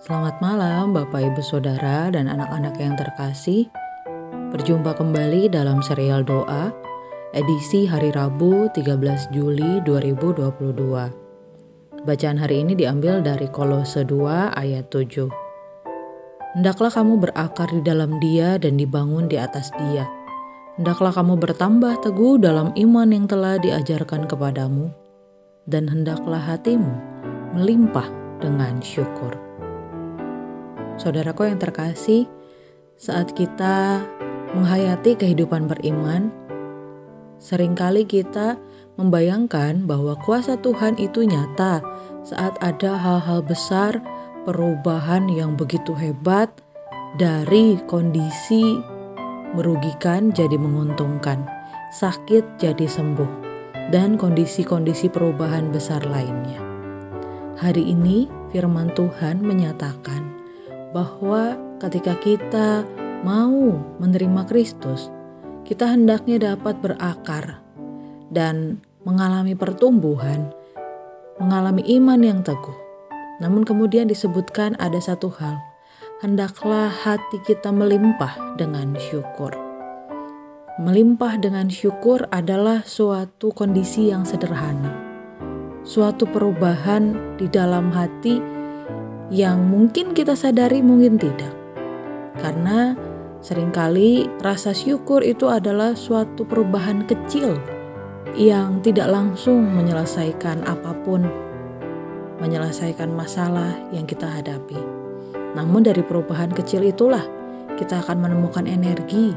Selamat malam Bapak Ibu Saudara dan anak-anak yang terkasih. Berjumpa kembali dalam serial doa edisi hari Rabu 13 Juli 2022. Bacaan hari ini diambil dari Kolose 2 ayat 7. Hendaklah kamu berakar di dalam dia dan dibangun di atas dia. Hendaklah kamu bertambah teguh dalam iman yang telah diajarkan kepadamu, dan hendaklah hatimu melimpah dengan syukur. Saudaraku yang terkasih, saat kita menghayati kehidupan beriman, sering kali kita membayangkan bahwa kuasa Tuhan itu nyata saat ada hal-hal besar, perubahan yang begitu hebat dari kondisi merugikan jadi menguntungkan, sakit jadi sembuh, dan kondisi-kondisi perubahan besar lainnya. Hari ini, firman Tuhan menyatakan bahwa ketika kita mau menerima Kristus, kita hendaknya dapat berakar dan mengalami pertumbuhan, mengalami iman yang teguh. Namun kemudian disebutkan ada satu hal, hendaklah hati kita melimpah dengan syukur. Melimpah dengan syukur adalah suatu kondisi yang sederhana, suatu perubahan di dalam hati yang mungkin kita sadari mungkin tidak. Karena sering kali rasa syukur itu adalah suatu perubahan kecil yang tidak langsung menyelesaikan apa pun, menyelesaikan masalah yang kita hadapi. Namun dari perubahan kecil itulah kita akan menemukan energi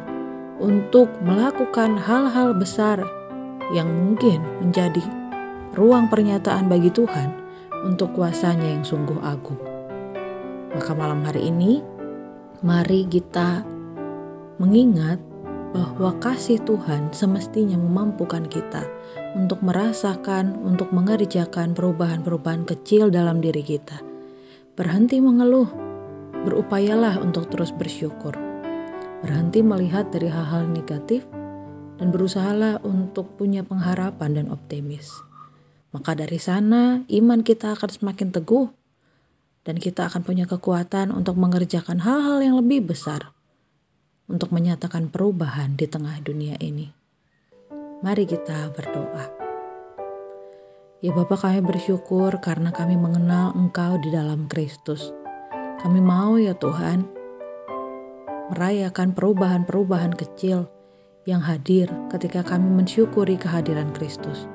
untuk melakukan hal-hal besar yang mungkin menjadi ruang pernyataan bagi Tuhan untuk kuasanya yang sungguh agung. Maka malam hari ini, mari kita mengingat bahwa kasih Tuhan semestinya memampukan kita untuk merasakan, untuk mengerjakan perubahan-perubahan kecil dalam diri kita. Berhenti mengeluh, berupayalah untuk terus bersyukur. Berhenti melihat dari hal-hal negatif dan berusahalah untuk punya pengharapan dan optimis. Maka dari sana iman kita akan semakin teguh dan kita akan punya kekuatan untuk mengerjakan hal-hal yang lebih besar untuk menyatakan perubahan di tengah dunia ini. Mari kita berdoa. Ya Bapak kami bersyukur karena kami mengenal Engkau di dalam Kristus. Kami mau ya Tuhan merayakan perubahan-perubahan kecil yang hadir ketika kami mensyukuri kehadiran Kristus.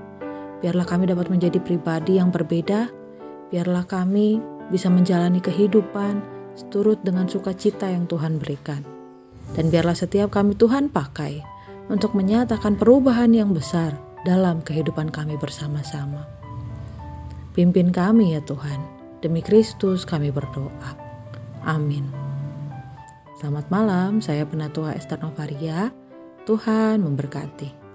Biarlah kami dapat menjadi pribadi yang berbeda, biarlah kami bisa menjalani kehidupan seturut dengan sukacita yang Tuhan berikan. Dan biarlah setiap kami Tuhan pakai untuk menyatakan perubahan yang besar dalam kehidupan kami bersama-sama. Pimpin kami ya Tuhan, demi Kristus kami berdoa. Amin. Selamat malam, saya Penatua Esther Novaria. Tuhan memberkati.